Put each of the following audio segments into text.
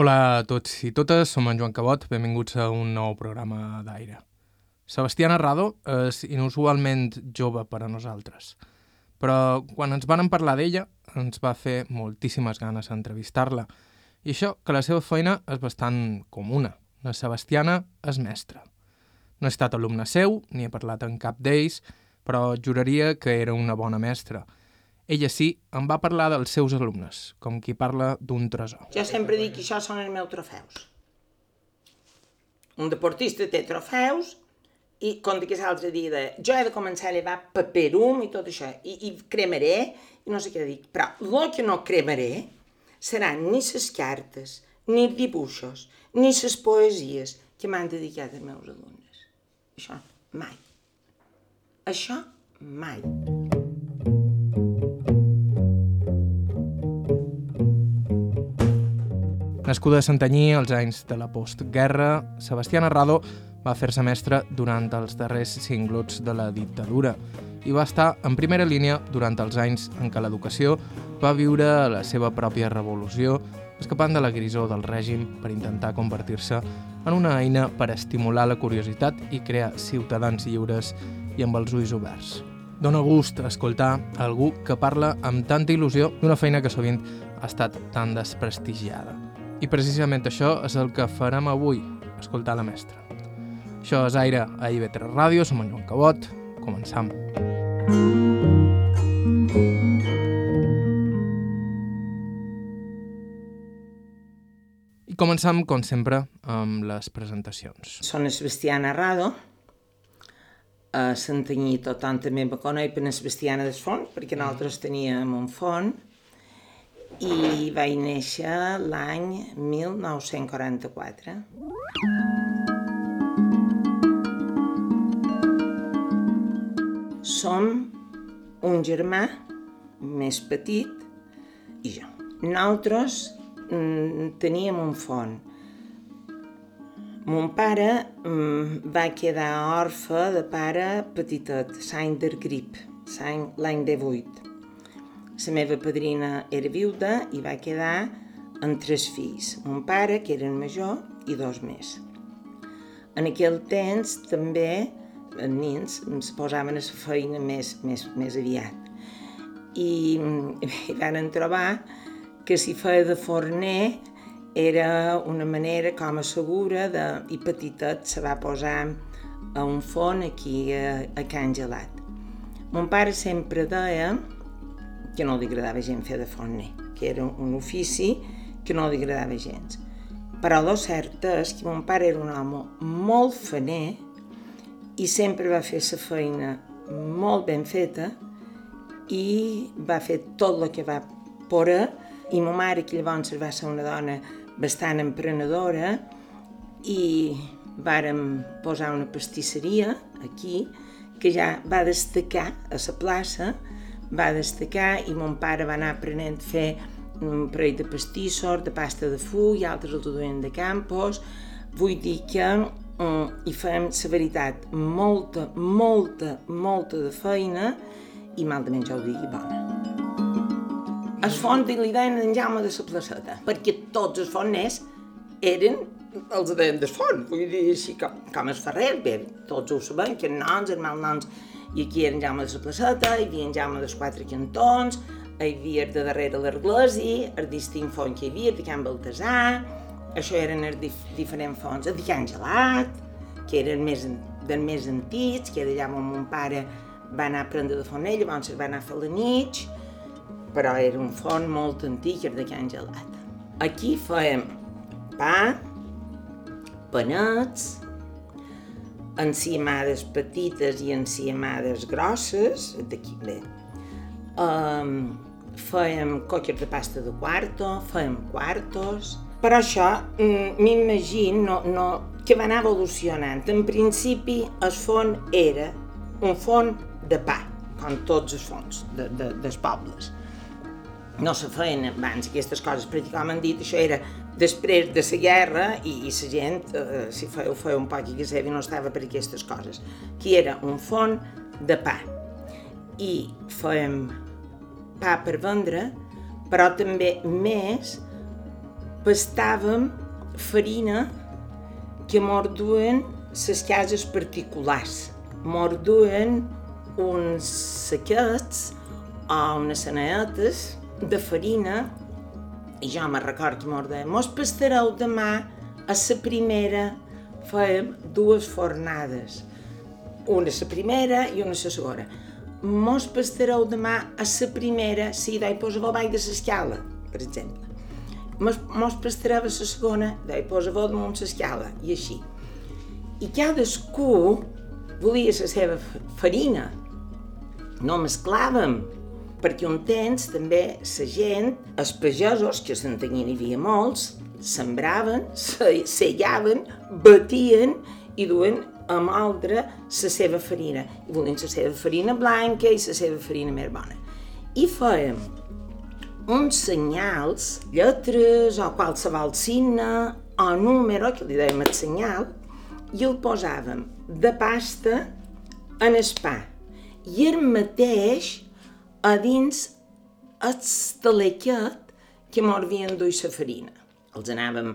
Hola a tots i totes, som en Joan Cabot, benvinguts a un nou programa d'aire. Sebastiana Rado és inusualment jove per a nosaltres, però quan ens van parlar d'ella ens va fer moltíssimes ganes entrevistar-la, i això que la seva feina és bastant comuna. La Sebastiana és mestra. No he estat alumne seu, ni he parlat en cap d'ells, però juraria que era una bona mestra – ella sí, em va parlar dels seus alumnes, com qui parla d'un tresor. Jo sempre dic que això són els meus trofeus. Un deportista té trofeus i com que l'altre dia de, jo he de començar a elevar paperum i tot això, i, i cremaré, i no sé què dic, però el que no cremaré seran ni les cartes, ni els dibuixos, ni les poesies que m'han dedicat els meus alumnes. Això mai. Això mai. Nascuda a Santanyí als anys de la postguerra, Sebastián Arrado va fer-se mestre durant els darrers cinglots de la dictadura i va estar en primera línia durant els anys en què l'educació va viure la seva pròpia revolució, escapant de la grisó del règim per intentar convertir-se en una eina per estimular la curiositat i crear ciutadans lliures i amb els ulls oberts. Dóna gust escoltar algú que parla amb tanta il·lusió d'una feina que sovint ha estat tan desprestigiada. I precisament això és el que farem avui, escoltar la mestra. Això és Aire a IB3 Ràdio, som en Joan Cabot, començam. I començam, com sempre, amb les presentacions. Són Sebastiana Rado, a Santanyí tothom també me coneix per Sebastiana del Font, perquè nosaltres teníem un font, i vaig néixer l'any 1944. Som un germà més petit i jo. Nosaltres mm, teníem un font. Mon pare mm, va quedar orfe de pare petitet, l'any del grip, l'any 18 la meva padrina era viuda i va quedar amb tres fills, un pare, que eren major, i dos més. En aquell temps també els nens es posaven a la feina més, més, més aviat. I, i van trobar que si feia de forner era una manera com a segura de, i petitet se va posar a un forn aquí a, a Can Gelat. Mon pare sempre deia que no li agradava gent fer de forner, que era un ofici que no li agradava gens. Però el cert és que mon pare era un home molt faner i sempre va fer la feina molt ben feta i va fer tot el que va poder i ma mare, que llavors va ser una dona bastant emprenedora i vàrem posar una pastisseria aquí que ja va destacar a la plaça va destacar i mon pare va anar aprenent a fer un parell de pastissos, de pasta de full i altres el duien de campos. Vull dir que um, hi fem, la veritat, molta, molta, molta de feina i mal de menjar ho digui bona. El font li deien en Jaume de la placeta, perquè tots els forners eren els deien del font, vull dir així com, com els ferrers, bé, tots ho sabem, que noms, els malnoms i aquí Jaume de la Placeta, hi havia en Jaume dels Quatre Cantons, hi havia de darrere l'Arglesi, el distint font que hi havia, de Can Baltasar, això eren els dif diferents fonts, el de Can Gelat, que eren més, dels més antics, que era allà on mon pare va anar a prendre de font ell, llavors va anar a fer la nit, però era un font molt antic, era de Can Gelat. Aquí fèiem pa, panets, enciamades petites i enciamades grosses, d'aquí bé. Um, fèiem coques de pasta de quarto, fèiem quartos, però això mm, m'imagino no, no, que va anar evolucionant. En principi el font era un font de pa, com tots els fons de, de, dels pobles. No se feien abans aquestes coses, pràcticament dit, això era després de la guerra i, i la gent, eh, si feu, feu un poc i que sabi, no estava per aquestes coses, que era un font de pa. I fèiem pa per vendre, però també més pastàvem farina que morduen les cases particulars. Morduen uns saquets o unes saneetes de farina i jo me record molt de mos pastareu demà a la primera fèiem dues fornades. Una a la primera i una a la segona. Mos pastareu demà a la primera si dai posar baix de l'escala per exemple. Mos, mos pastareu a la segona dai posar damunt l'escala i així. I cadascú volia la seva farina. No mesclàvem, perquè un temps també la gent, els pagesos, que a Santanyí n'hi havia molts, sembraven, sellaven, batien i duen a moldre la seva farina. I volien la seva farina blanca i la seva farina més bona. I fèiem uns senyals, lletres o qualsevol signe o número, que li dèiem el senyal, i el posàvem de pasta en el pa i el mateix a dins el talequet que m'havien duit la farina. Els anàvem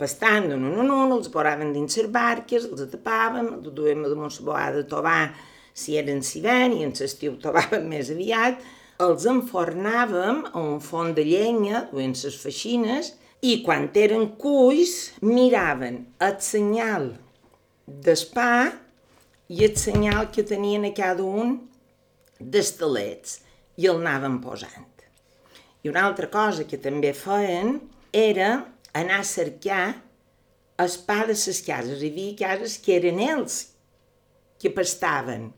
pastant d'un en un, els posàvem dins les barques, els tapàvem, els duem damunt la boada de tovar si eren vent i en l'estiu tovàvem més aviat, els enfornàvem a un font de llenya, duent les feixines, i quan eren cuis miraven el senyal d'espà i el senyal que tenien a cada un d'estelets i el anaven posant. I una altra cosa que també feien era anar a cercar espà de les cases. Hi havia cases que eren ells que pastaven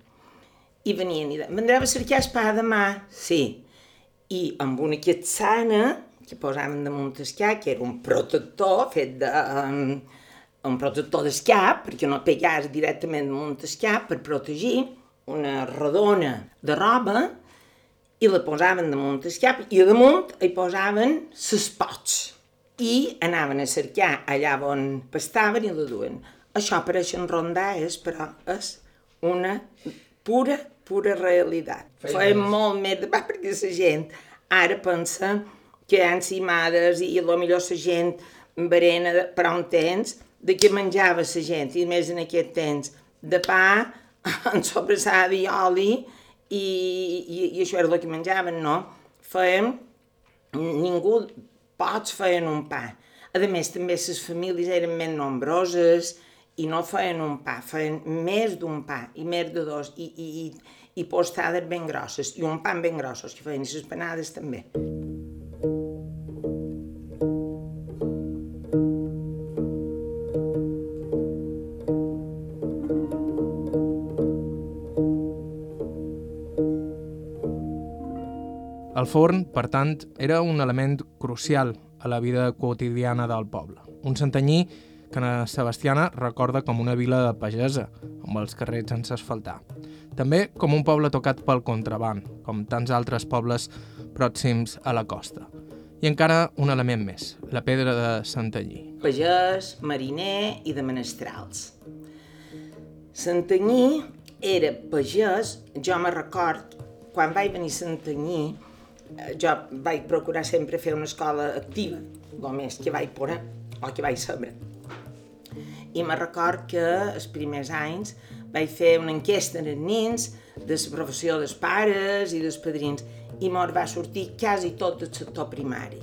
i venien i deien, vendreu a cercar espà demà? Sí. I amb una quetzana que posaven damunt el que era un protector fet de... Um, un protector d'escap, perquè no pegàs directament damunt escap per protegir, una rodona de roba, i la posaven damunt escap, i a damunt hi posaven les pots. I anaven a cercar allà on pastaven i la duen. Això pareixen rondades, però és una pura, pura realitat. Feien molt més de pa perquè la gent ara pensa que hi ha encimades i millor la gent berena per un temps de què menjava la gent, i més en aquest temps, de pa, en sobrassada i oli, i, i, i això era el que menjaven, no? Fèiem, ningú, pots feien un pa. A més, també les famílies eren més nombroses i no feien un pa, feien més d'un pa i més de dos, i, i, i, i postades ben grosses, i un pan ben grossos, que feien les panades també. El forn, per tant, era un element crucial a la vida quotidiana del poble. Un santanyí que na Sebastiana recorda com una vila de pagesa, amb els carrers sense asfaltar. També com un poble tocat pel contraband, com tants altres pobles pròxims a la costa. I encara un element més, la pedra de Santanyí. Pagès, mariner i de menestrals. Santanyí era pagès, jo me record, quan vaig venir a Santanyí, jo vaig procurar sempre fer una escola activa, el més que vaig poder o que vaig saber. I me record que els primers anys vaig fer una enquesta en els nens de la professió dels pares i dels padrins i mos va sortir quasi tot del sector primari.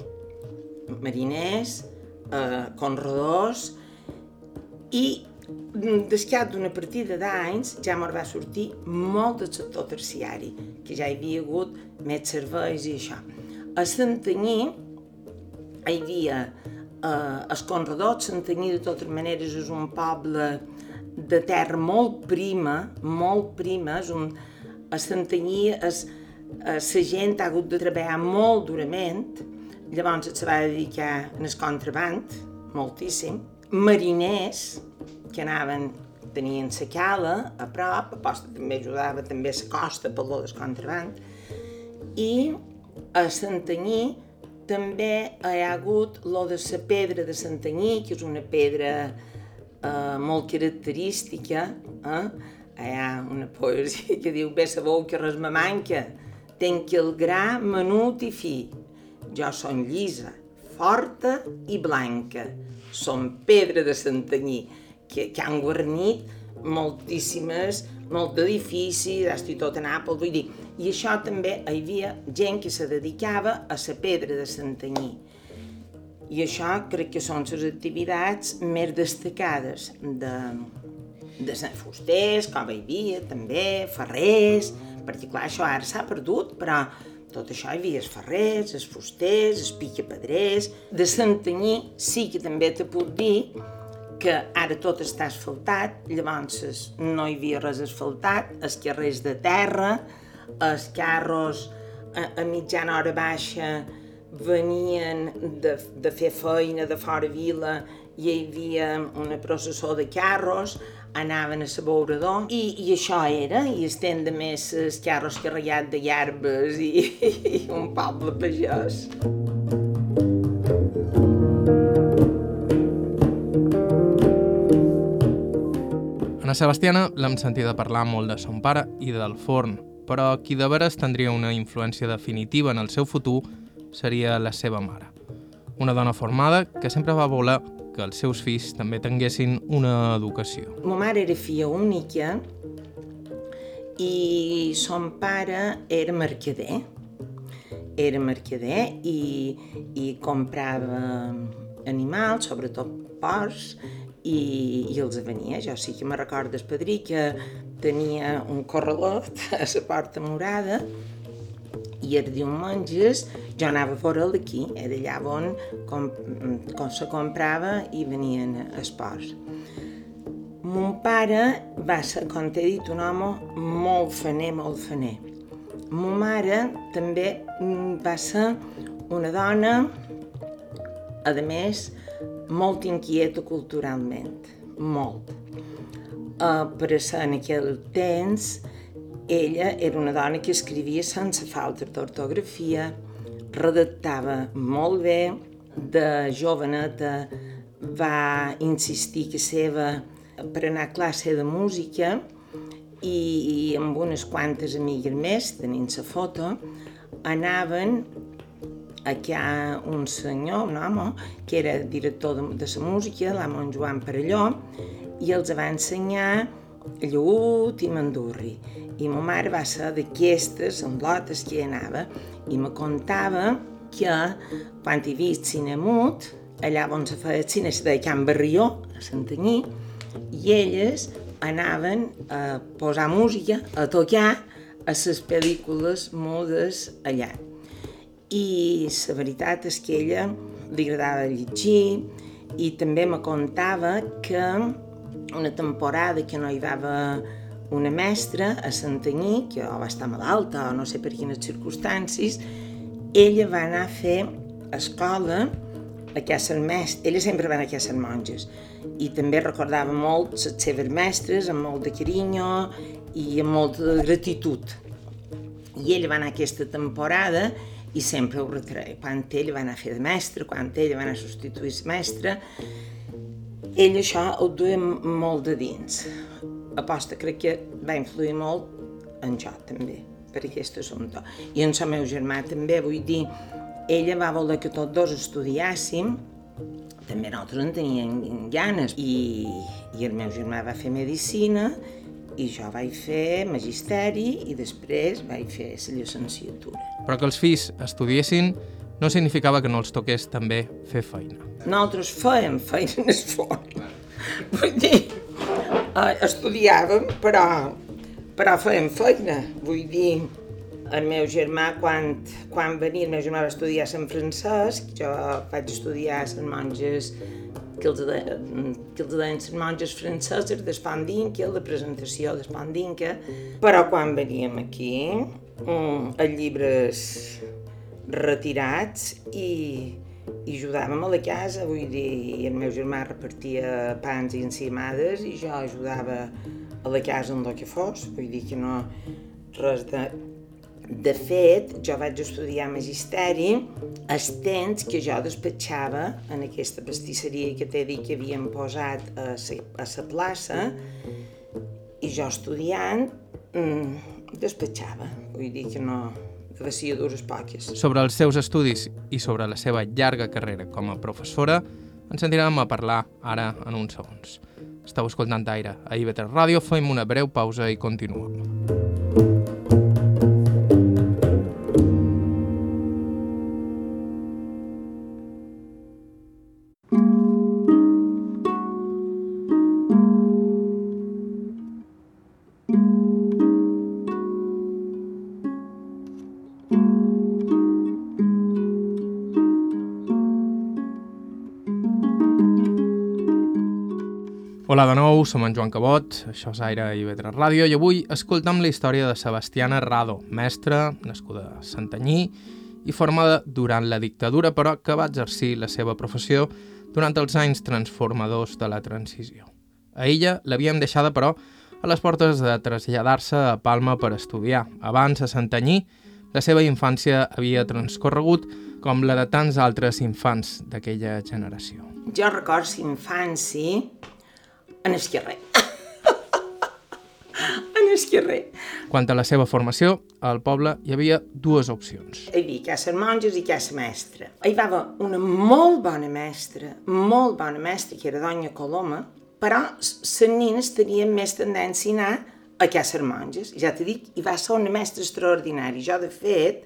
Mariners, eh, conredors i Descat d'una partida d'anys ja me'n va sortir molt del sector terciari, que ja hi havia hagut més serveis i això. A Santanyí hi havia eh, els conredors, Santanyí de totes maneres és un poble de terra molt prima, molt prima, és un, a Santanyí és, eh, la gent ha hagut de treballar molt durament, llavors se va dedicar al contraband, moltíssim, mariners, que anaven, tenien la cala a prop, a posta també ajudava també a la costa per lo del contraband, i a Santanyí també hi ha hagut lo de la pedra de Santanyí, que és una pedra eh, molt característica, eh? hi ha una poesia que diu «Bé sabeu que res me manca, tenc el gra menut i fi, jo son llisa, forta i blanca. Són pedra de Santanyí, que, que han guarnit moltíssimes, molt d'edificis, hasta i tot a Nàpols, vull dir, i això també hi havia gent que se dedicava a la pedra de Santanyí. I això crec que són les activitats més destacades de, de fusters, com hi havia també, ferrers, perquè clar, això ara s'ha perdut, però tot això hi havia els ferrers, els fusters, els piquepedrers. De Santanyí sí que també te puc dir que ara tot està asfaltat, llavors no hi havia res asfaltat, els carrers de terra, els carros a, a mitjana hora baixa venien de, de fer feina de fora vila i hi havia una processó de carros, anaven a l'abeurador i, i això era, i estem de més els carros carregats de llarbes i, i un poble pagès. Ana Sebastiana l'hem sentida parlar molt de son pare i del forn, però qui de veres tindria una influència definitiva en el seu futur seria la seva mare. Una dona formada que sempre va voler que els seus fills també tinguessin una educació. Ma mare era filla única i son pare era mercader. Era mercader i, i comprava animals, sobretot porcs, i, i els venia. Jo sí que me recordo el padrí que tenia un corralot a la porta morada i els diumenges jo anava fora d'aquí, era allà on com, com se comprava i venien esports. Mon pare va ser, com t'he dit, un home molt faner, molt faner. Mon mare també va ser una dona, a més, molt inquieta culturalment, molt. Uh, per ser en aquell temps, ella era una dona que escrivia sense falta d'ortografia, redactava molt bé, de joveneta va insistir que seva per anar a classe de música i, i amb unes quantes amigues més, tenint la foto, anaven a que hi ha un senyor, un home, que era director de, de la música, l'amo Joan Parelló, i els va ensenyar Lleut i Mandurri i ma mare va ser d'aquestes lotes que hi anava i me contava que quan havia cine mut, allà on se feia cine se deia Can Barrió, a Santanyí, i elles anaven a posar música, a tocar a les pel·lícules mudes allà. I la veritat és que ella li agradava llegir i també me contava que una temporada que no hi va una mestra a Santanyí, que va estar malalta o no sé per quines circumstàncies, ella va anar a fer escola a casa mestre. Ella sempre va anar a casa monges i també recordava molt les seves mestres amb molt de carinyo i amb molta gratitud. I ella va anar aquesta temporada i sempre ho retreia. Quan ella va anar a fer de mestre, quan ella va anar a substituir la mestra, ell això ho duia molt de dins aposta crec que va influir molt en jo també, per aquest assumpte. I en el meu germà també, vull dir, ella va voler que tots dos estudiàssim, també nosaltres en teníem ganes, i, i el meu germà va fer medicina, i jo vaig fer magisteri i després vaig fer la llicenciatura. Però que els fills estudiessin no significava que no els toqués també fer feina. Nosaltres fèiem feines fort. Vull dir, eh, estudiàvem, però, però fèiem feina. Vull dir, el meu germà, quan, quan venia, el meu germà va estudiar a Sant Francesc, jo vaig estudiar a Sant Monges, que els, de, que els deien les monges franceses d'Espandinca, la presentació d'Espandinca, però quan veníem aquí, mm, els llibres retirats i, i ajudàvem a la casa, vull dir, el meu germà repartia pans i encimades i jo ajudava a la casa en el que fos, vull dir que no res de... De fet, jo vaig estudiar magisteri els temps que jo despatxava en aquesta pastisseria que t'he dit que havien posat a la, plaça i jo estudiant mmm, despatxava, vull dir que no, vaciadures poques. Sobre els seus estudis i sobre la seva llarga carrera com a professora, ens sentirem a parlar ara en uns segons. Estau escoltant Aire a IB3 Ràdio, fem una breu pausa i continuem. Hola de nou, som en Joan Cabot, això és Aire i Vetre Ràdio, i avui escoltam la història de Sebastiana Rado, mestra, nascuda a Santanyí i formada durant la dictadura, però que va exercir la seva professió durant els anys transformadors de la transició. A ella l'havíem deixada, però, a les portes de traslladar-se a Palma per estudiar. Abans, a Santanyí, la seva infància havia transcorregut com la de tants altres infants d'aquella generació. Jo recordo infància en esquerrer. en esquerrer. Quant a la seva formació, al poble hi havia dues opcions. Hi havia casa monges i casa mestra. Hi va haver una molt bona mestra, molt bona mestra, que era Donya Coloma, però les nines tenien més tendència a anar a casa monges. Ja t'he dit, hi va ser una mestra extraordinària. Jo, de fet,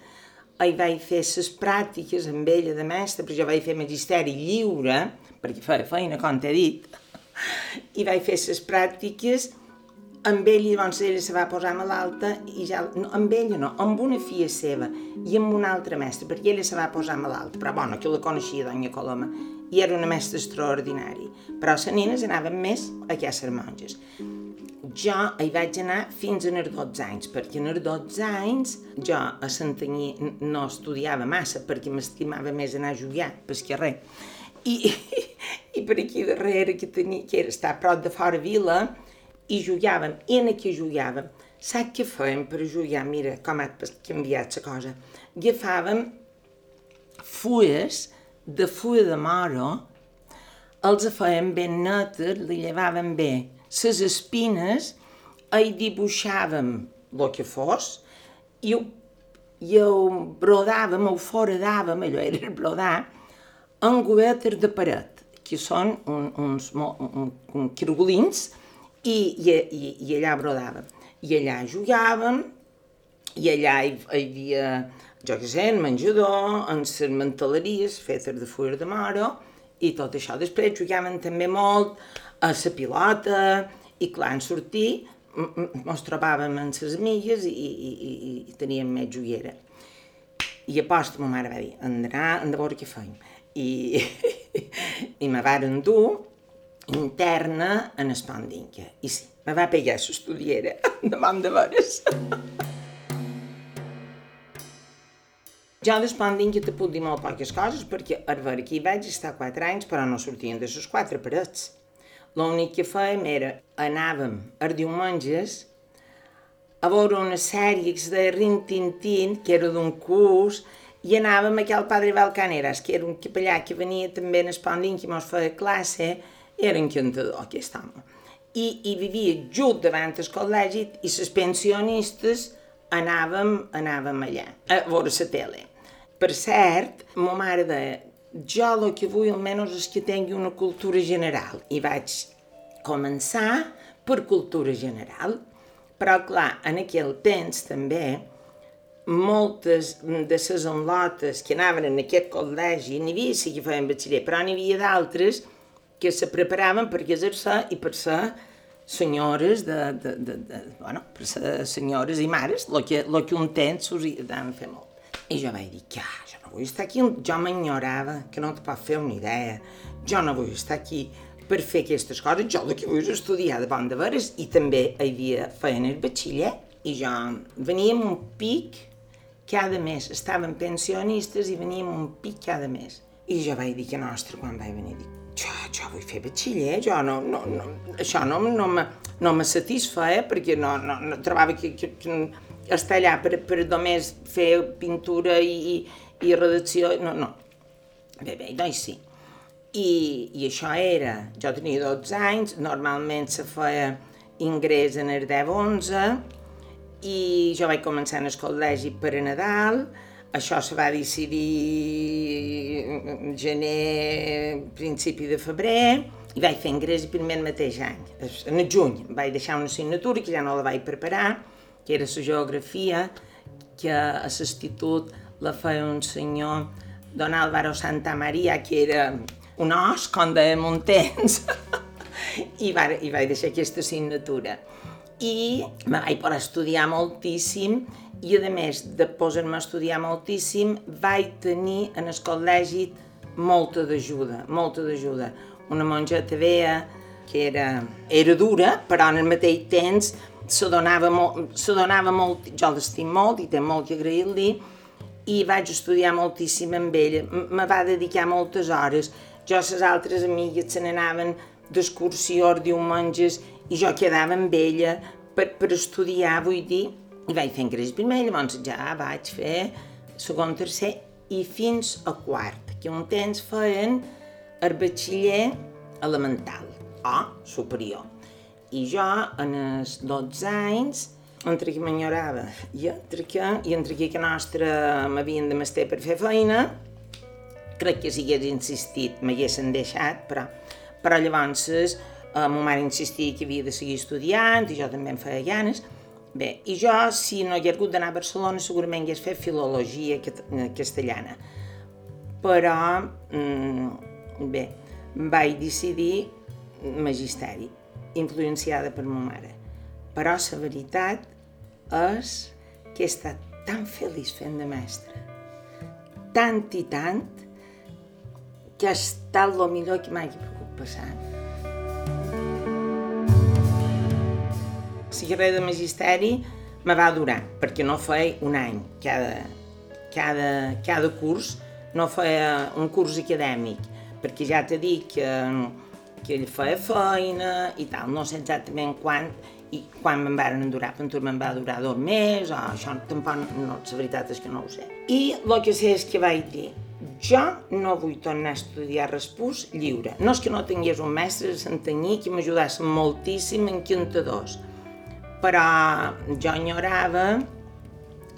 hi vaig fer les pràctiques amb ella de mestra, però jo vaig fer magisteri lliure, perquè feia feina, com t'he dit, i vaig fer les pràctiques amb ell i llavors ella se va posar malalta i ja, no, amb ella no, amb una filla seva i amb una altra mestra, perquè ella se va posar malalta, però bueno, que la coneixia, doña Coloma, i era una mestra extraordinària, però les nenes anaven més a aquestes monges. Jo hi vaig anar fins a els 12 anys, perquè en els 12 anys jo a Santanyí no estudiava massa, perquè m'estimava més anar a jugar, perquè res. I, i per aquí darrere, que, tenia, que era estar a prop de fora vila, i jugàvem. I en aquí jugàvem. Sap què fèiem per jugar? Mira com ha canviat la cosa. Agafàvem fulles de fulla de moro, els fèiem ben netes, li llevàvem bé les espines, hi dibuixàvem el que fos, i ho, i ho brodàvem, ho foradàvem, allò era brodar, en gobetes de paret, que són un, uns un, un, quirgolins, i, i, i, i allà brodàvem. I allà jugàvem, i allà hi, hi havia, jo què sé, en menjador, en les manteleries fetes de full de moro, i tot això. Després jugàvem també molt a la pilota, i clar, en sortir, ens trobàvem amb les amigues i, i, i, i teníem més joguera. I aposta, ma mare va dir, d'anar, hem de veure què feim. I, i me varen dur interna en Espondinca. I sí, me va pegar l'estudiera davant de veres. Jo d'Espondinca te puc dir molt poques coses perquè a aquí vaig estar quatre anys però no sortien de les quatre parets. L'únic que fèiem era, anàvem els diumenges a veure una sèrie que deia Rin Tin Tin, que era d'un curs, i anàvem a aquell padre Valcaneras, que era un capellà que venia també en Espondin, que mos feia classe, era encantador aquest home. I, i vivia just davant del col·legi i les pensionistes anàvem, anàvem allà, a veure la tele. Per cert, ma mare deia, jo el que vull almenys és que tingui una cultura general. I vaig començar per cultura general. Però, clar, en aquell temps també, moltes de les enlotes que anaven en aquest col·legi, n'hi havia sí que feien batxiller, però n'hi havia d'altres que se preparaven per exercer i per ser senyores de, de, de, de, bueno, per ser senyores i mares, el que, lo que un temps us hi van fer molt. I jo vaig dir, que jo no vull estar aquí, jo m'enyorava, que no te pot fer una idea, jo no vull estar aquí per fer aquestes coses, jo el que vull és estudiar de bon de veres. I també hi havia, feien el batxiller i jo veníem un pic cada mes, estàvem pensionistes i veníem un pic cada mes. I jo vaig dir que nostre, quan vaig venir, dic, jo, jo vull fer batxiller, jo no, no, no, això no, no, me, no me satisfeia perquè no, no, no trobava que, que, que estar allà per, per només fer pintura i, i, i redacció, no, no. Bé, bé, doncs sí. I, I això era, jo tenia 12 anys, normalment se feia ingrés en el 10-11, i jo vaig començar en el col·legi per a Nadal, això se va decidir gener, principi de febrer, i vaig fer ingrés primer el mateix any. En juny vaig deixar una assignatura que ja no la vaig preparar, que era la geografia, que a l'institut la feia un senyor, don Álvaro Santa Maria, que era un os, com de Montens, i, va, i vaig deixar aquesta assignatura. I vaig poder estudiar moltíssim i a més de posar-me a estudiar moltíssim vaig tenir en el col·legi molta d'ajuda, molta d'ajuda. Una monjeta veia que era, era dura, però en el mateix temps se donava molt, se donava molt jo l'estim molt i té molt que agrair-li, i vaig estudiar moltíssim amb ella. Me va dedicar moltes hores. Jo, les altres amigues se n'anaven d'excursió diumenges i jo quedava amb ella per, per estudiar, vull dir, i vaig fer ingrés primer, llavors ja vaig fer segon, tercer i fins a quart, que un temps feien el batxiller elemental o superior. I jo, en els 12 anys, entre que m'enyorava i entre que, i entre que que nostre m'havien de mestre per fer feina, crec que si hagués insistit m'haguessin deixat, però, però llavors eh, ma mare insistia que havia de seguir estudiant i jo també em feia ganes, Bé, i jo, si no hi hagués hagut d'anar a Barcelona, segurament hagués fet filologia eh, castellana. Però, mm, bé, vaig decidir magisteri, influenciada per ma mare. Però la veritat és que he estat tan feliç fent de mestre, tant i tant, que ha estat el millor que m'hagi pogut passar. La carrera de magisteri me va durar, perquè no feia un any cada, cada, cada curs, no feia un curs acadèmic, perquè ja t'he dit que, que ell feia feina i tal, no sé exactament quan, i quan me'n van durar, Pentur me'n va durar dos mesos, o això tampoc, no, la veritat és que no ho sé. I el que sé és que vaig dir, jo no vull tornar a estudiar respús lliure. No és que no tingués un mestre de Santanyí que m'ajudés moltíssim en quintadors, però jo enyorava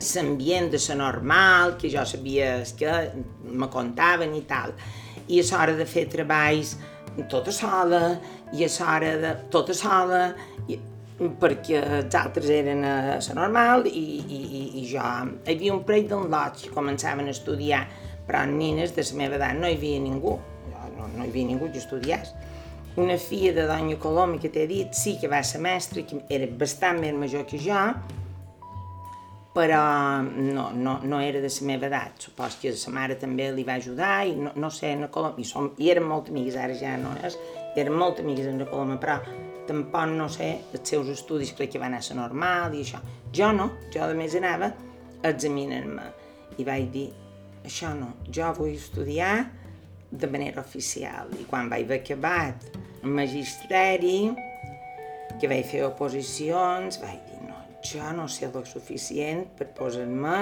l'ambient de la normal, que jo sabia que me contaven i tal. I a l'hora de fer treballs tota sola, i a l'hora de... tota sola, i, perquè els altres eren a la normal i, i, i, i jo... Hi havia un parell d'en lots que començaven a estudiar, però en nines de la meva edat no hi havia ningú, no, no hi havia ningú que estudiés una filla de Doña Coloma que t'he dit, sí que va ser mestra, que era bastant més major que jo, però no, no, no era de la meva edat. Supos que sa mare també li va ajudar i no, no sé, na Coloma, i, som, i eren molt amigues, ara ja no és, eren molt amigues en la Coloma, però tampoc no sé, els seus estudis crec que van a ser normal i això. Jo no, jo de més anava examinant-me i vaig dir, això no, jo vull estudiar de manera oficial. I quan vaig haver acabat magisteri, que vaig fer oposicions, vaig dir, no, jo no sé el suficient per posar-me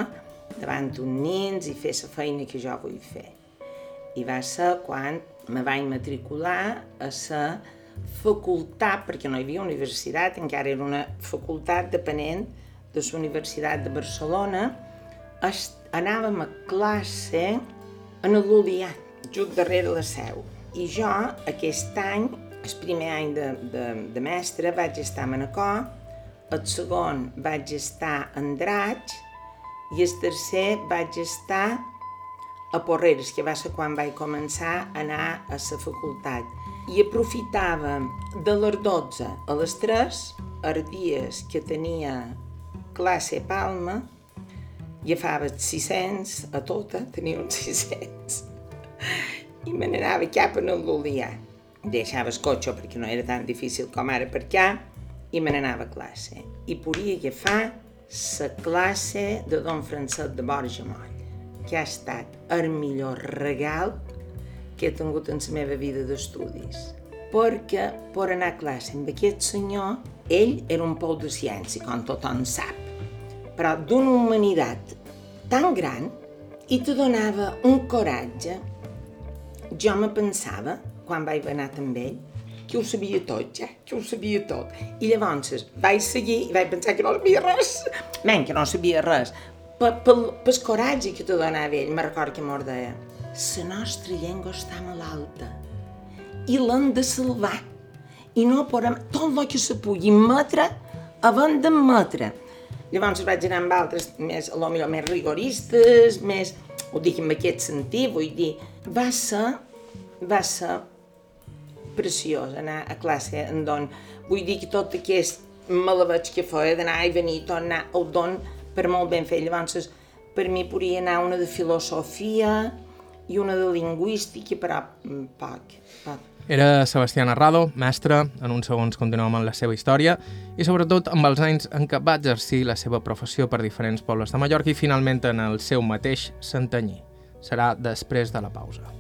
davant uns nins i fer la feina que jo vull fer. I va ser quan me vaig matricular a la facultat, perquè no hi havia universitat, encara era una facultat depenent de la Universitat de Barcelona, anàvem a classe en el Lulià, just darrere la seu. I jo, aquest any, el primer any de, de, de mestre, vaig estar a Manacor, el segon vaig estar a Andratx i el tercer vaig estar a Porreres, que va ser quan vaig començar a anar a la facultat. I aprofitava de les 12 a les 3, els dies que tenia classe a Palma, agafava 600 a tota, tenia uns 600 i me n'anava cap a l'Olià. Deixava el cotxe perquè no era tan difícil com ara allà i me n'anava a classe. I podia agafar la classe de don Francesc de Borja Moll, que ha estat el millor regal que he tingut en la meva vida d'estudis. Perquè per anar a classe amb aquest senyor, ell era un pou de ciència, com tothom sap, però d'una humanitat tan gran i te donava un coratge jo me pensava, quan vaig anar amb ell, que ho sabia tot, ja, que ho sabia tot. I llavors vaig seguir i vaig pensar que no sabia res. Men, que no sabia res. Pel, pel coratge que te donava ell, me recordo que m'ho deia. La nostra llengua està malalta i l'hem de salvar. I no podem, tot el que se pugui metre, havent d'admetre. Llavors vaig anar amb altres més, a lo millor més rigoristes, més, ho dic en aquest sentit, vull dir, va ser, va ser preciós anar a classe en don. Vull dir que tot aquest malaveig que feia d'anar i venir, tornar al don, per molt ben fet. Llavors, per mi podria anar una de filosofia i una de lingüística, però poc, poc. Era Sebastià Narrado, mestre, en uns segons continuem amb la seva història, i sobretot amb els anys en què va exercir la seva professió per diferents pobles de Mallorca i finalment en el seu mateix Santanyí. Serà després de la pausa.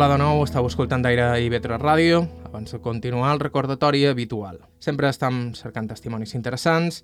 Hola de nou, estàu escoltant d'Aire i Vetre Ràdio. Abans de continuar, el recordatori habitual. Sempre estem cercant testimonis interessants,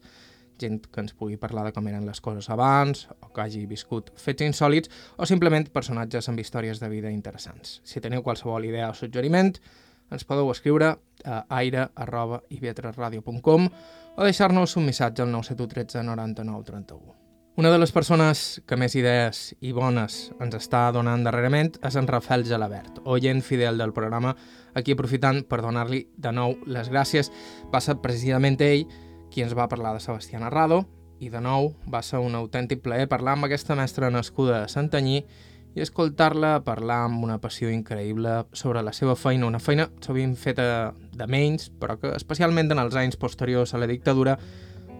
gent que ens pugui parlar de com eren les coses abans, o que hagi viscut fets insòlids, o simplement personatges amb històries de vida interessants. Si teniu qualsevol idea o suggeriment, ens podeu escriure a aire.ivetresradio.com o deixar-nos un missatge al 971 99 31. Una de les persones que més idees i bones ens està donant darrerament és en Rafael Gelabert, oient fidel del programa, aquí aprofitant per donar-li de nou les gràcies. Va ser precisament ell qui ens va parlar de Sebastià Narrado i de nou va ser un autèntic plaer parlar amb aquesta mestra nascuda a Santanyí i escoltar-la parlar amb una passió increïble sobre la seva feina, una feina sovint feta de menys, però que especialment en els anys posteriors a la dictadura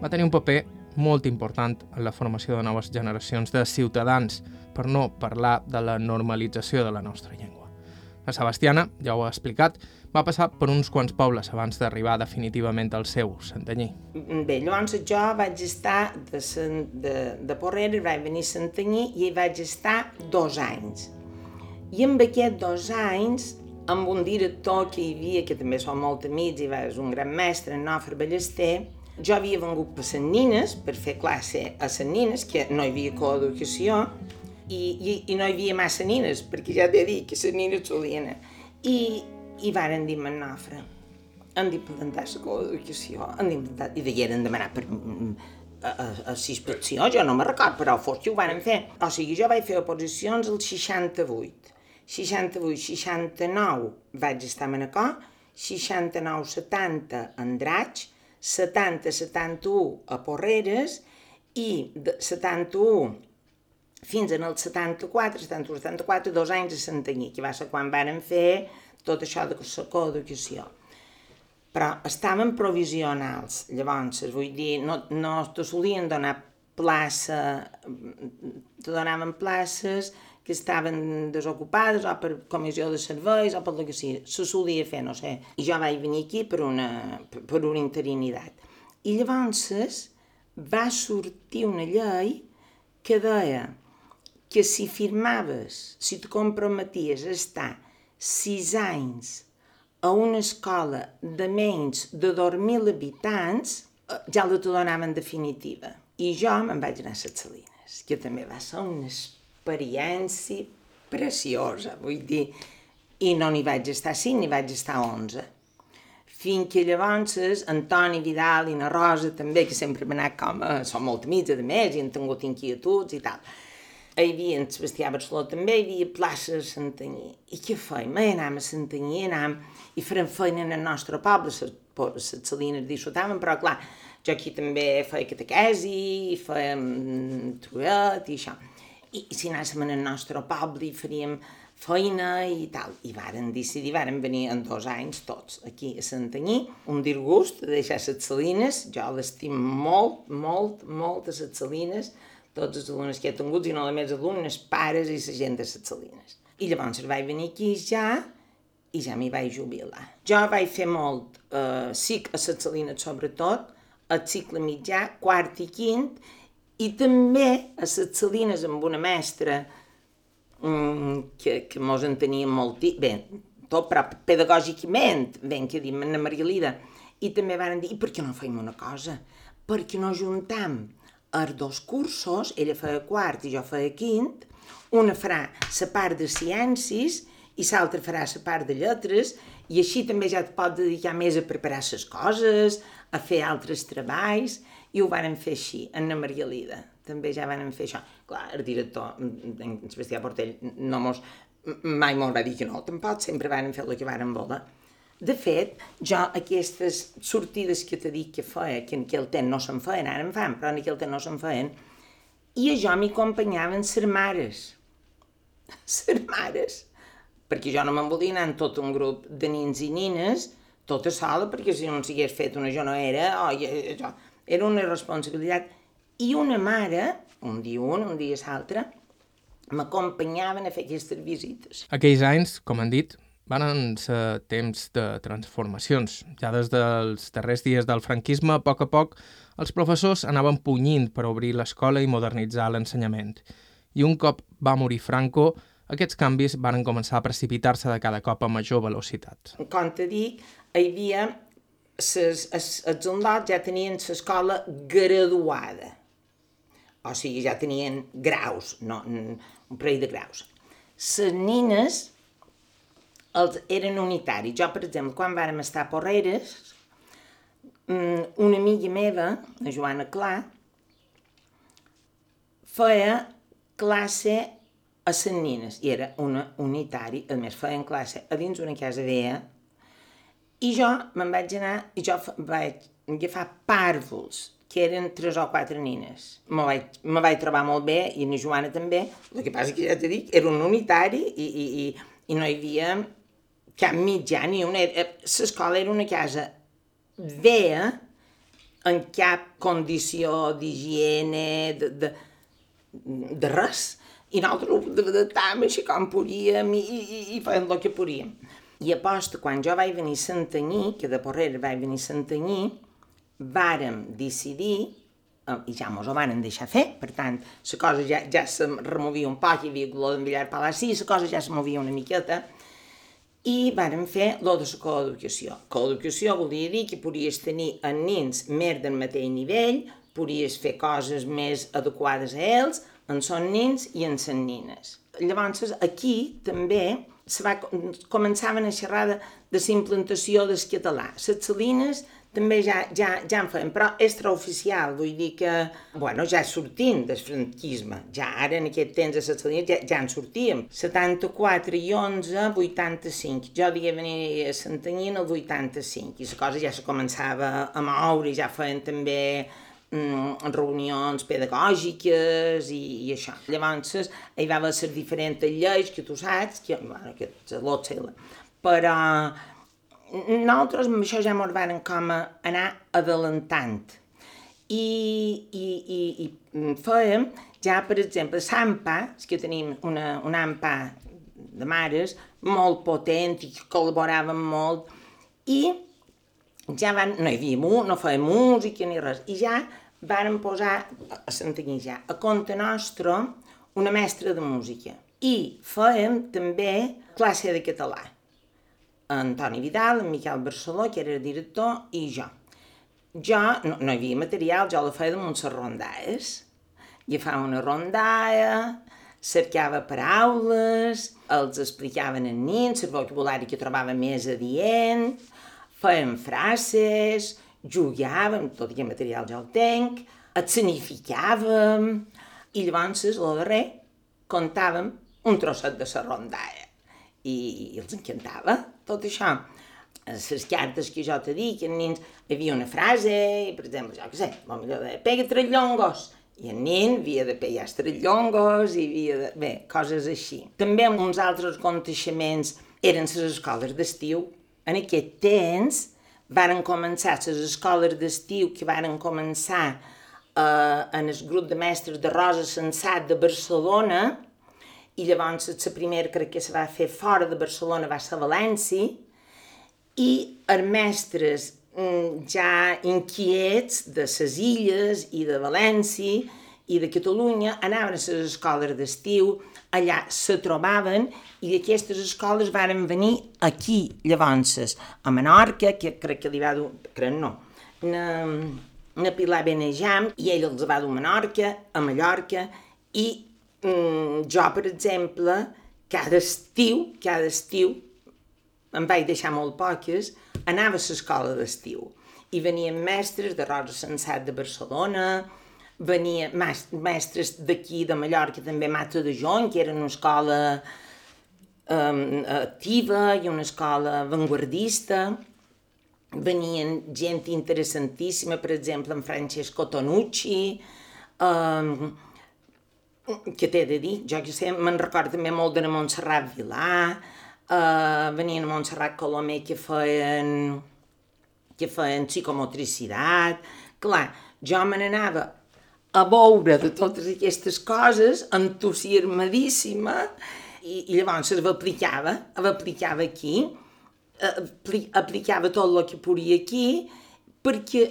va tenir un paper molt important en la formació de noves generacions de ciutadans, per no parlar de la normalització de la nostra llengua. La Sebastiana, ja ho ha explicat, va passar per uns quants pobles abans d'arribar definitivament al seu, Santanyí. Bé, llavors jo vaig estar de, de, de Porrera, vaig venir a Santanyí i hi vaig estar dos anys. I amb aquests dos anys, amb un director que hi havia, que també som molt amics i va, és un gran mestre, en Nofre Ballester, jo havia vengut per les nines, per fer classe a les nines, que no hi havia coeducació, i, i, i no hi havia massa nines, perquè ja t'he dit que les nines solien I, i varen dir en Nofre, han d'implementar la coeducació, han d'implementar, i deien demanar per, a, a, a inspecció, jo no me record, però fos que ho van fer. O sigui, jo vaig fer oposicions al 68. 68, 69 vaig estar a Manacor, 69, 70 a Andratx, 70-71 a Porreres i de 71 fins en el 74, 71-74, dos anys a Santanyí, que va ser quan varen fer tot això de la coeducació. Però estaven provisionals, llavors, vull dir, no, no te solien donar plaça, te donaven places que estaven desocupades o per comissió de serveis o per el que sigui. Se solia fer, no sé. I jo vaig venir aquí per una, per una interinitat. I llavors va sortir una llei que deia que si firmaves, si te comprometies a estar sis anys a una escola de menys de 2.000 habitants, eh, ja la te donaven definitiva. I jo me'n vaig anar a les Salines, que també va ser un experiència preciosa, vull dir, i no n'hi vaig estar 5, n'hi vaig estar 11. fins que llavors Antoni Vidal i na Rosa també, que sempre han anat com a... són molt amics, a més, i han tingut inquietuds i tal. Hi havia en Sebastià Barceló també, hi havia plaça de Santanyí. I què fèiem? Anàvem a Santanyí, anàvem i farem feina en el nostre poble, les salines disfrutaven, però clar, jo aquí també feia catequesi, fèiem truet i això. I, i si anàssim en el nostre poble i faríem feina i tal. I varen decidir, varen venir en dos anys tots aquí a Santanyí, un disgust de deixar les salines, jo l'estim molt, molt, molt a les salines, tots els alumnes que he tingut, i no només alumnes, pares i la gent de les salines. I llavors vaig venir aquí ja i ja m'hi vaig jubilar. Jo vaig fer molt, eh, sí, a les salines sobretot, el cicle mitjà, quart i quint, i també a les salines amb una mestra mm, que, que mos enteníem molt, bé, tot però pedagògicament, ben que diem, Anna Maria Lida, i també van dir, i per què no fem una cosa? Per què no juntam els dos cursos, ella feia quart i jo feia quint, una farà la part de ciències i l'altra farà la part de lletres, i així també ja et pot dedicar més a preparar les coses, a fer altres treballs, i ho varen fer així, Anna Maria Lida també ja van fer això. Clar, el director, en Sebastià Portell, no mos, mai mos va dir que no, tampoc, sempre van fer el que van voler. De fet, jo aquestes sortides que t'he dit que feia, que en aquell temps no se'n feien, ara en fan, però en aquell temps no se'n feien, i a jo m'hi acompanyaven ser mares. Ser mares. Perquè jo no me'n volia anar en tot un grup de nins i nines, tota sola, perquè si no s'hagués fet una jo no era, oh, jo, era una responsabilitat i una mare, un dia un, un dia l'altre, m'acompanyaven a fer aquestes visites. Aquells anys, com han dit, van ser temps de transformacions. Ja des dels darrers dies del franquisme, a poc a poc, els professors anaven punyint per obrir l'escola i modernitzar l'ensenyament. I un cop va morir Franco, aquests canvis van començar a precipitar-se de cada cop a major velocitat. Com te dic, hi havia... Ses, els, els soldats ja tenien l'escola graduada o sigui, ja tenien graus, no, un parell de graus. Les nines els, eren unitaris. Jo, per exemple, quan vàrem estar a Porreres, mm, una amiga meva, la Joana Clar, feia classe a les nines, i era una unitari, a més feien classe a dins una casa veia, i jo me'n vaig anar, i jo vaig agafar pàrvols que eren tres o quatre nines. Me vaig, me vaig trobar molt bé, i la Joana també, el que passa que ja t'he dit, era un unitari i, i, i, i no hi havia cap mitjà ni una... L'escola era una casa vea, en cap condició d'higiene, de, de, de res. I nosaltres ho adaptàvem així com podíem i, i, i fèiem el que podíem. I aposto, quan jo vaig venir a Santanyí, que de Porrera vaig venir a Santanyí, vàrem decidir, eh, i ja mos ho varen deixar fer, per tant, la cosa ja, ja se removia un poc, hi havia color d'en Villar Palassi, la cosa ja se movia una miqueta, i vàrem fer lo de la coeducació. Coeducació volia dir que podies tenir en nins més del mateix nivell, podies fer coses més adequades a ells, en són nins i en són nines. Llavors, aquí també se va, començaven a xerrar de, de la implantació del català. Les salines també ja, ja, ja en feien, però extraoficial, vull dir que, bueno, ja sortint del franquisme, ja ara en aquest temps de les salines ja, ja en sortíem, 74 i 11, 85, jo devia venir a Santanyí en el 85, i la cosa ja se començava a moure, i ja feien també reunions pedagògiques i, i això. Llavors, hi va haver les diferents lleis que tu saps, que, bueno, que l'OTSEL, però nosaltres amb això ja ens van com a anar adelantant. I, i, i, i fèiem ja, per exemple, l'AMPA, que tenim una, una AMPA de mares molt potent i que col·laboraven molt, i ja van, no hi havia, no feia música ni res, i ja varen posar a Santanyí ja, a compte nostre, una mestra de música. I fèiem també classe de català Antoni Vidal, en Miquel Barceló, que era director, i jo. Jo, no, no hi havia material, jo la feia damunt les rondalles. Agafava una rondalla, cercava paraules, els explicaven en nins, el vocabulari que trobava més adient, fèiem frases, jugàvem, tot i que material ja el tenc, escenificàvem, i llavors, el darrer, contàvem un trosset de la rondalla. I, I els encantava tot això. Les cartes que jo que els nens, hi havia una frase, i, per exemple, jo què sé, potser de pega tres llongos, i el nen havia de pegar tres llongos i havia de... bé, coses així. També uns altres aconteixements eren les escoles d'estiu. En aquest temps varen començar les escoles d'estiu que varen començar eh, en el grup de mestres de Rosa Sensat de Barcelona i llavors la primera crec que se va fer fora de Barcelona va ser a València i els mestres Mm, ja inquiets de les illes i de València i de Catalunya anaven a les escoles d'estiu, allà se trobaven i d'aquestes escoles varen venir aquí, llavors, a Menorca, que crec que li va dur, crec no, na, na Pilar Benejam, i ell els va dur a Menorca, a Mallorca, i mm, jo, per exemple, cada estiu, cada estiu, em vaig deixar molt poques, anava a l'escola d'estiu. I venien mestres de Rosa Sensat de Barcelona, venien mestres d'aquí de Mallorca, també Mata de Jon, que era una escola um, activa i una escola vanguardista. Venien gent interessantíssima, per exemple, en Francesco Tonucci, um, que t'he de dir, jo que sé, me'n recordo també molt de Montserrat Vilà, Uh, venien a Montserrat Colomer que feien, que feien psicomotricitat. Clar, jo me n'anava a veure de totes aquestes coses, entusiasmadíssima, i, i llavors l'aplicava, l'aplicava aquí, aplicava tot el que podia aquí, perquè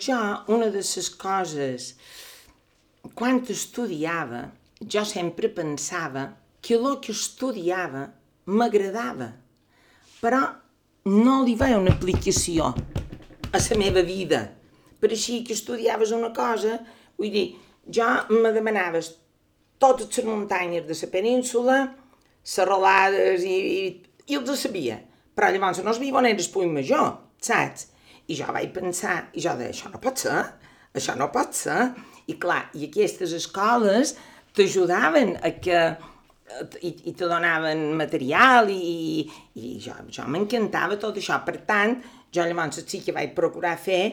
jo, una de les coses, quan estudiava, jo sempre pensava que el que estudiava m'agradava, però no li veia una aplicació a la meva vida. Per així que estudiaves una cosa, vull dir, jo me demanaves totes les muntanyes de la península, serralades i, i, i els sabia. Però llavors no on era el punt major, saps? I jo vaig pensar, i jo deia, això no pot ser, això no pot ser. I clar, i aquestes escoles t'ajudaven a que i, i te donaven material i, i jo, jo m'encantava tot això. Per tant, jo llavors sí que vaig procurar fer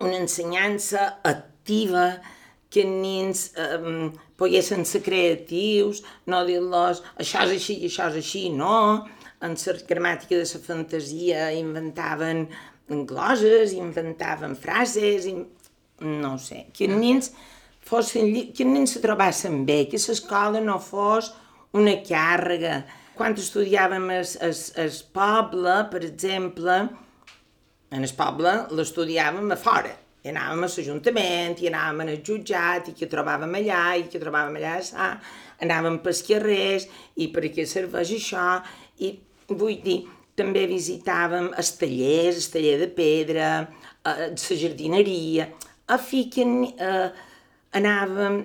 una ensenyança activa que els nens eh, poguessin ser creatius, no dir-los això és així i això és així, no. En la gramàtica de la fantasia inventaven gloses, inventaven frases, i, no sé, que els nens fossin, que els nens se trobassin bé, que l'escola no fos una càrrega. Quan estudiàvem el poble, per exemple, en el poble l'estudiàvem a fora. I anàvem a l'Ajuntament, i anàvem al jutjat, i que trobàvem allà, i que trobàvem allà, ah, anàvem pels carrers, i per què serveix això, i vull dir, també visitàvem els tallers, el taller de pedra, eh, la jardineria, a fi que eh, anàvem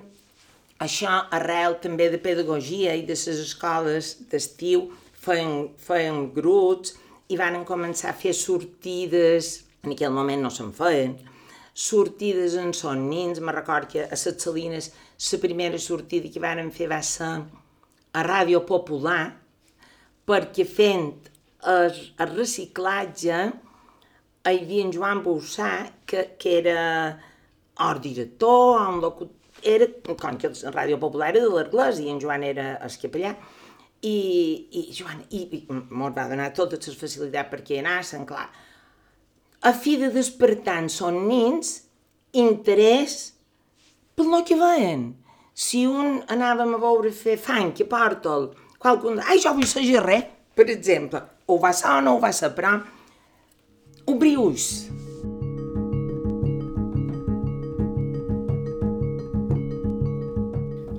això arrel també de pedagogia i de les escoles d'estiu feien, feien grups i van començar a fer sortides, en aquell moment no se'n feien, sortides en son nins, me record que a les Salines la primera sortida que varen fer va ser a Ràdio Popular, perquè fent el, el reciclatge hi havia en Joan Boussà, que, que era el director, un locutor, era, com que la Ràdio Popular era de l'Arglès i en Joan era el capellà, i, i Joan i, i mos va donar totes les facilitats perquè anassen, clar. A fi de despertar en son nins interès pel que veien. Si un anàvem a veure fer fang, que porta'l, qualcun, ai, jo vull ser res, per exemple, ho va ser o no ho va ser, però obrir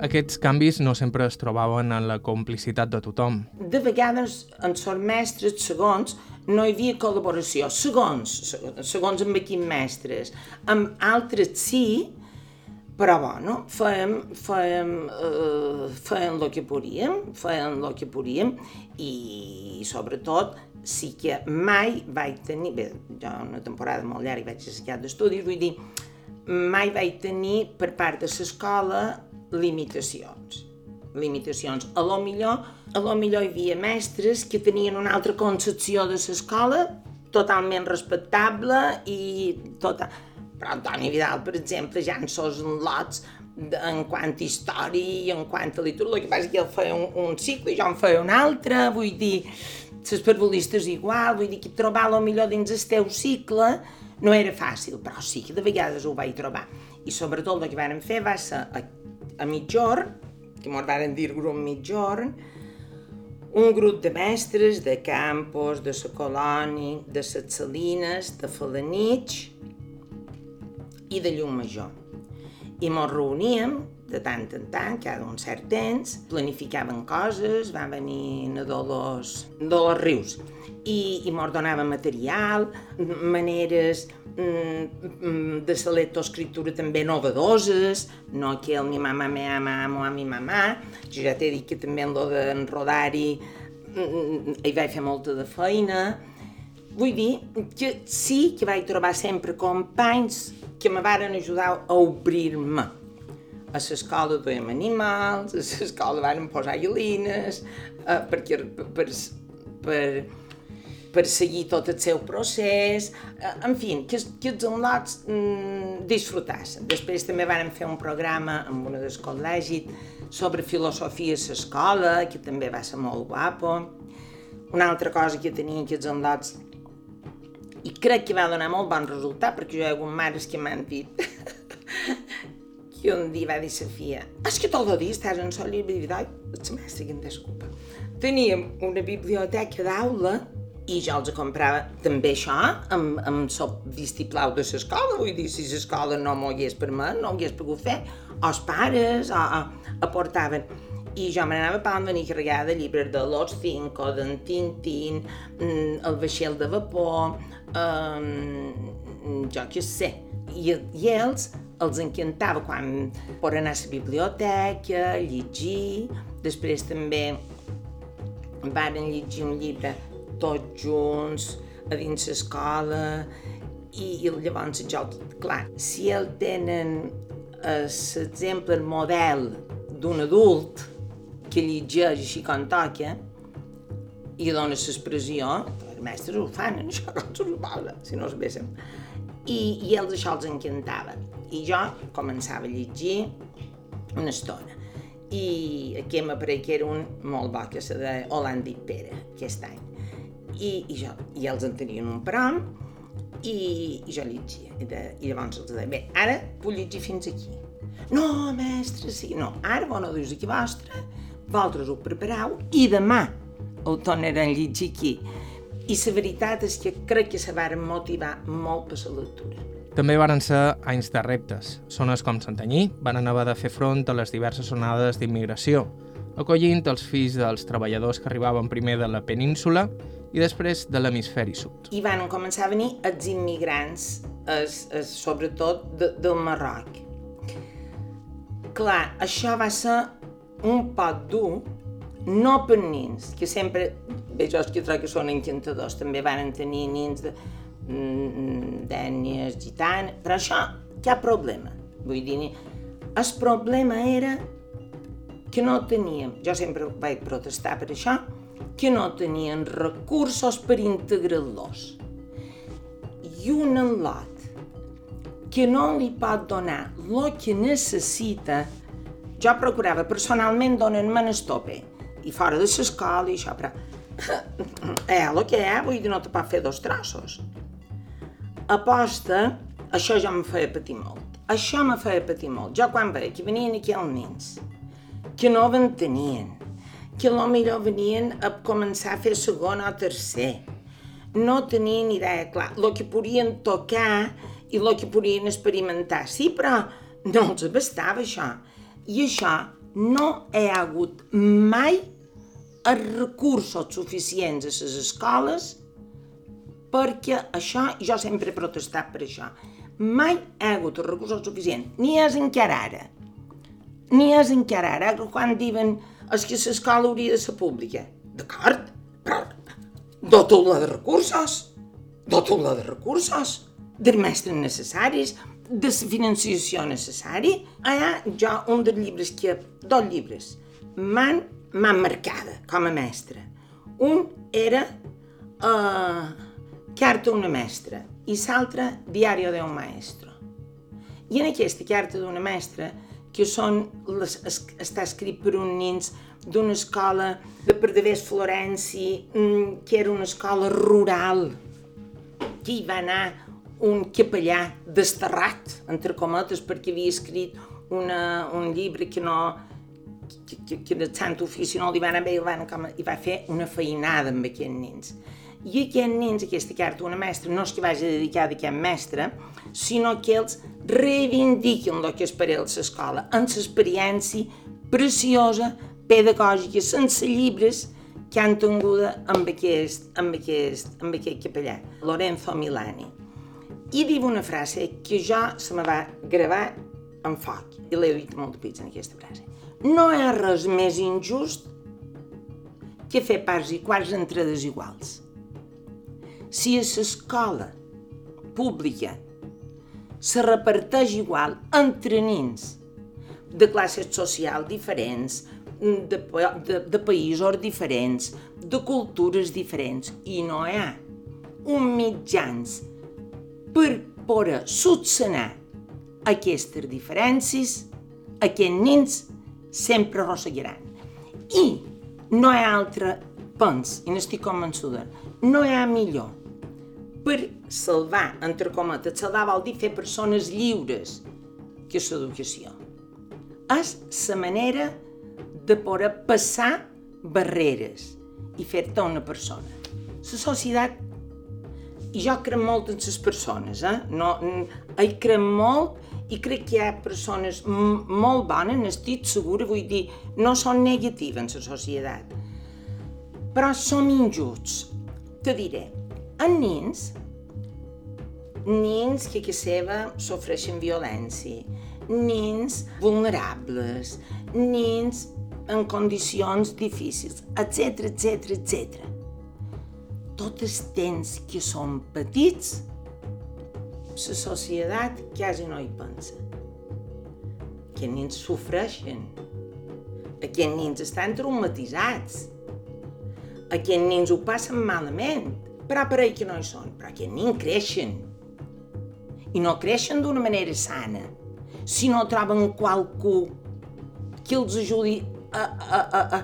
Aquests canvis no sempre es trobaven en la complicitat de tothom. De vegades, en són mestres, segons, no hi havia col·laboració. Segons, segons amb quins mestres. Amb altres sí, Però, bueno, fèiem, fèiem, eh, fèiem el que podíem, fèiem el que podíem i, sobretot, sí que mai vaig tenir, bé, jo una temporada molt llarga vaig assajar d'estudis, vull dir, mai vaig tenir per part de l'escola limitacions limitacions. A lo millor, a lo millor hi havia mestres que tenien una altra concepció de l'escola totalment respectable i tota... Però Antoni Vidal, per exemple, ja en sos lots en quant a història i en quant a literatura, el que passa que ell feia un, un cicle i jo en feia un altre, vull dir, les parvulistes igual, vull dir que trobar lo millor dins el teu cicle no era fàcil, però sí que de vegades ho vaig trobar. I sobretot el que vàrem fer va ser a, mitjorn, que mos varen dir grup mitjorn, un grup de mestres de Campos, de la Colònia, de les Salines, de Falanich i de Llum Major. I mos reuníem de tant en tant, cada un cert temps, planificaven coses, van venir a Dolors, Dolors Rius, i, i mos donava material, maneres de la lectoescriptura també novedoses, no que el mi mamà me ama, amo a mi mamà, jo ja t'he dit que també en lo d'enrodar-hi mm, hi vaig fer molta de feina, vull dir que sí que vaig trobar sempre companys que me varen ajudar a obrir-me. A l'escola duem animals, a l'escola varen posar iolines, eh, perquè per, per, per seguir tot el seu procés, eh, en fi, que, que els alumnats mm, disfrutassen. Després també vam fer un programa amb una del col·legi sobre filosofia a l'escola, que també va ser molt guapo. Una altra cosa que tenien que els alumnats i crec que va donar molt bon resultat perquè jo hi ha hagut mares que m'han dit que un dia va dir Sofia és que tot el dia estàs en sol i la mestra que em desculpa teníem una biblioteca d'aula i jo els comprava també això amb, amb el vistiplau de l'escola, vull dir, si l'escola no m'ho hagués permès, no ho hagués pogut fer, o els pares o, o, aportaven. I jo me n'anava per venir carregada de llibres de Los Cinco, d'en Tintín, mm, el vaixell de vapor, um, jo què sé. I, I ells els encantava quan poden anar a la biblioteca, llegir, després també varen llegir un llibre tots junts, a dins l'escola, i, i llavors jo, clar, si el tenen l'exemple, el model d'un adult que llegeix així com toca i dona l'expressió, els mestres ho fan, això com s'ho si no es véssim. I, I ells això els encantava. I jo començava a llegir una estona. I aquí m'apareix que era un molt bo, que de Holandi Pere, aquest any i, i, jo, i ells en tenien un prom i, i jo llegia. I, de, I llavors els deia, bé, ara puc llegir fins aquí. No, mestre, sí, no, ara no dius aquí vostre, vosaltres ho prepareu i demà ho tornaran a llegir aquí. I la veritat és que crec que se varen motivar molt per la lectura. També varen ser anys de reptes. Zones com Santanyí van haver de fer front a les diverses onades d'immigració, acollint els fills dels treballadors que arribaven primer de la península i després de l'hemisferi sud. I van començar a venir els immigrants, es, es, sobretot de, del Marroc. Clar, això va ser un poc dur, no per nins, que sempre, bé, jo que trobo que són encantadors, també van tenir nins de mm, d'ètnies gitanes, però això, cap problema. Vull dir, el problema era que no teníem, jo sempre vaig protestar per això, que no tenien recursos per integrar-los. I un enlot que no li pot donar el que necessita, jo procurava personalment donar-me el tope, i fora de l'escola i això, però eh, el que és, vull dir, no te pot fer dos trossos. Aposta, això ja em feia patir molt. Això me feia patir molt. Jo quan veia que venien aquí els nens, que no tenien, que millor venien a començar a fer segon o tercer. No tenien idea, clar, el que podien tocar i el que podien experimentar. Sí, però no els abastava això. I això no ha hagut mai els recursos suficients a les escoles perquè això, jo sempre he protestat per això, mai ha hagut els recursos suficients, ni és encara ara. Ni és encara ara, quan diuen és que l'escola hauria de ser pública. D'acord, però dota-la de recursos, dota-la de recursos, de mestres necessaris, de la financiació necessari. Allà jo, un dels llibres que... dos llibres m'han marcada com a mestra. Un era uh, Carta d'una mestra i l'altre Diario de un maestro. I en aquesta carta d'una mestra, que són les, es, està escrit per uns nins d'una escola de Perdevés Florenci, mm, que era una escola rural, que hi va anar un capellà desterrat, entre cometes, perquè havia escrit una, un llibre que no, que, que, que de sant ofici no li van bé i, van, com, i va fer una feinada amb aquests nens. I aquests nens, aquesta carta, una mestra, no és que vagi dedicada a mestre, sinó que ells reivindiquen el que és per ells l'escola, amb l'experiència preciosa, pedagògica, sense llibres, que han tingut amb aquest, amb aquest, amb aquest capellà, Lorenzo Milani. I diu una frase que jo se me va gravar en foc, i l'he dit molt pits en aquesta frase. No hi ha res més injust que fer parts i quarts entre desiguals. Si a l'escola pública se reparteix igual entre nins de classes social diferents, de, de, de països diferents, de cultures diferents, i no hi ha un mitjans per poder sotsenar aquestes diferències, aquests nens sempre arrosseguiran. I no hi ha altre pens, i n'estic convençuda, no hi ha millor per salvar, entre cometes, salvar vol dir fer persones lliures, que és l'educació. És la manera de poder passar barreres i fer-te una persona. La societat, i jo crec molt en les persones, eh? no, hi crec molt i crec que hi ha persones molt bones, n'estic segura, vull dir, no són negatives en la societat, però som injusts. Te diré, en nens, nens que a casa seva sofreixen violència, nens vulnerables, nens en condicions difícils, etc, etc, etc. Tots els temps que són petits, la societat quasi no hi pensa. Aquests nens sofreixen. Aquests nens estan traumatitzats. Aquests nens ho passen malament. Però per que no hi són. Però aquests nens creixen. I no creixen d'una manera sana. Si no troben qualcú que els ajudi a, a, a,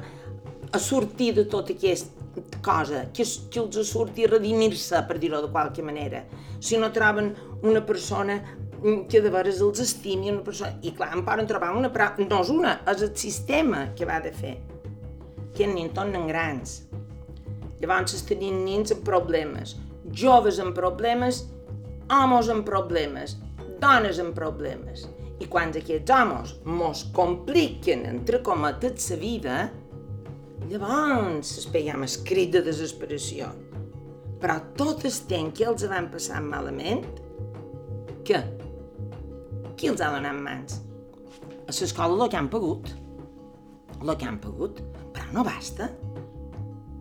a sortir de tota aquesta cosa, que, que els surti a redimir-se, per dir-ho de qualque manera. Si no troben una persona que de veres els estimi, una persona... I clar, en poden trobar una, però no és una, és el sistema que va de fer. Que en tornen grans. Llavors es tenien nens amb problemes, joves amb problemes, homes amb problemes, dones amb problemes. I quan aquests homes mos compliquen, entre cometes, la vida, llavors es peguem el de desesperació. Però tot el temps que els van passar malament, què? Qui els ha donat mans? A l'escola el que han pagut. El que han pagut. Però no basta.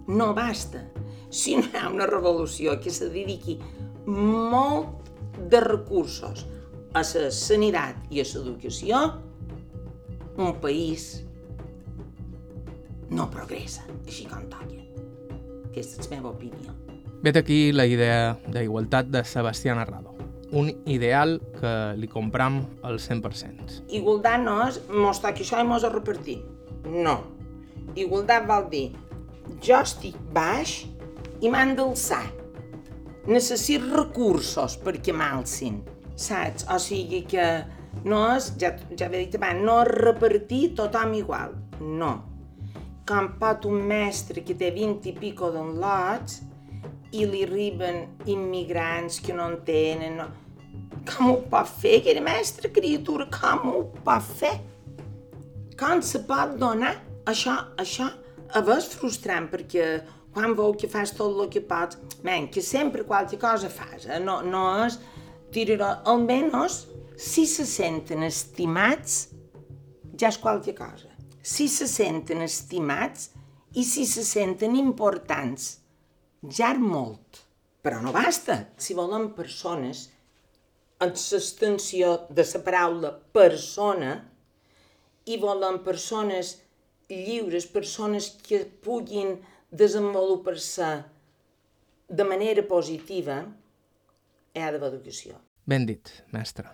No basta. Si no hi ha una revolució que se dediqui molt de recursos a la sanitat i a l'educació, un país no progressa, així com toca. Aquesta és la meva opinió. Vet aquí la idea d'igualtat de Sebastià Narrado. Un ideal que li compram al 100%. Igualtat no és mostrar que això i mos a repartir. No. Igualtat vol dir jo estic baix i m'han d'alçar. Necessito recursos perquè m'alcin saps? O sigui que no és, ja, ja he dit abans, no és repartir tothom igual, no. Com pot un mestre que té 20 i pico lots i li arriben immigrants que no entenen, no. Com ho pot fer, aquell mestre, criatura, com ho pot fer? Com se pot donar? Això, això, a vegades frustrant, perquè quan veu que fas tot el que pots, men, que sempre qualque cosa fas, eh? no, no és tirarà almenys si se senten estimats ja és qualque cosa. Si se senten estimats i si se senten importants, ja és molt. Però no basta. Si volen persones en l'extensió de la paraula persona i volen persones lliures, persones que puguin desenvolupar-se de manera positiva, hi ha d'haver educació. Ben dit, mestre.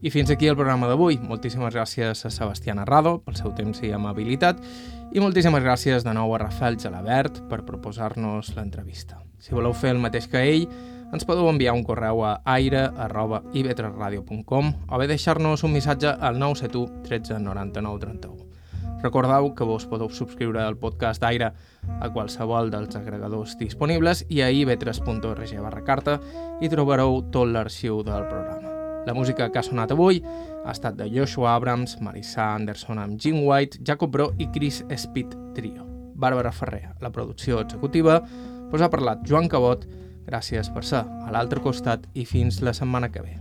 I fins aquí el programa d'avui. Moltíssimes gràcies a Sebastià Narrado pel seu temps i amabilitat i moltíssimes gràcies de nou a Rafael Gelabert per proposar-nos l'entrevista. Si voleu fer el mateix que ell, ens podeu enviar un correu a aire.ivetresradio.com o bé deixar-nos un missatge al 971 13 99 31. Recordeu que vos podeu subscriure al podcast d'Aire a qualsevol dels agregadors disponibles i a ivetres.org barra carta i trobareu tot l'arxiu del programa. La música que ha sonat avui ha estat de Joshua Abrams, Marissa Anderson amb Jim White, Jacob Bro i Chris Speed Trio. Bàrbara Ferrer, la producció executiva, us ha parlat Joan Cabot, gràcies per ser a l'altre costat i fins la setmana que ve.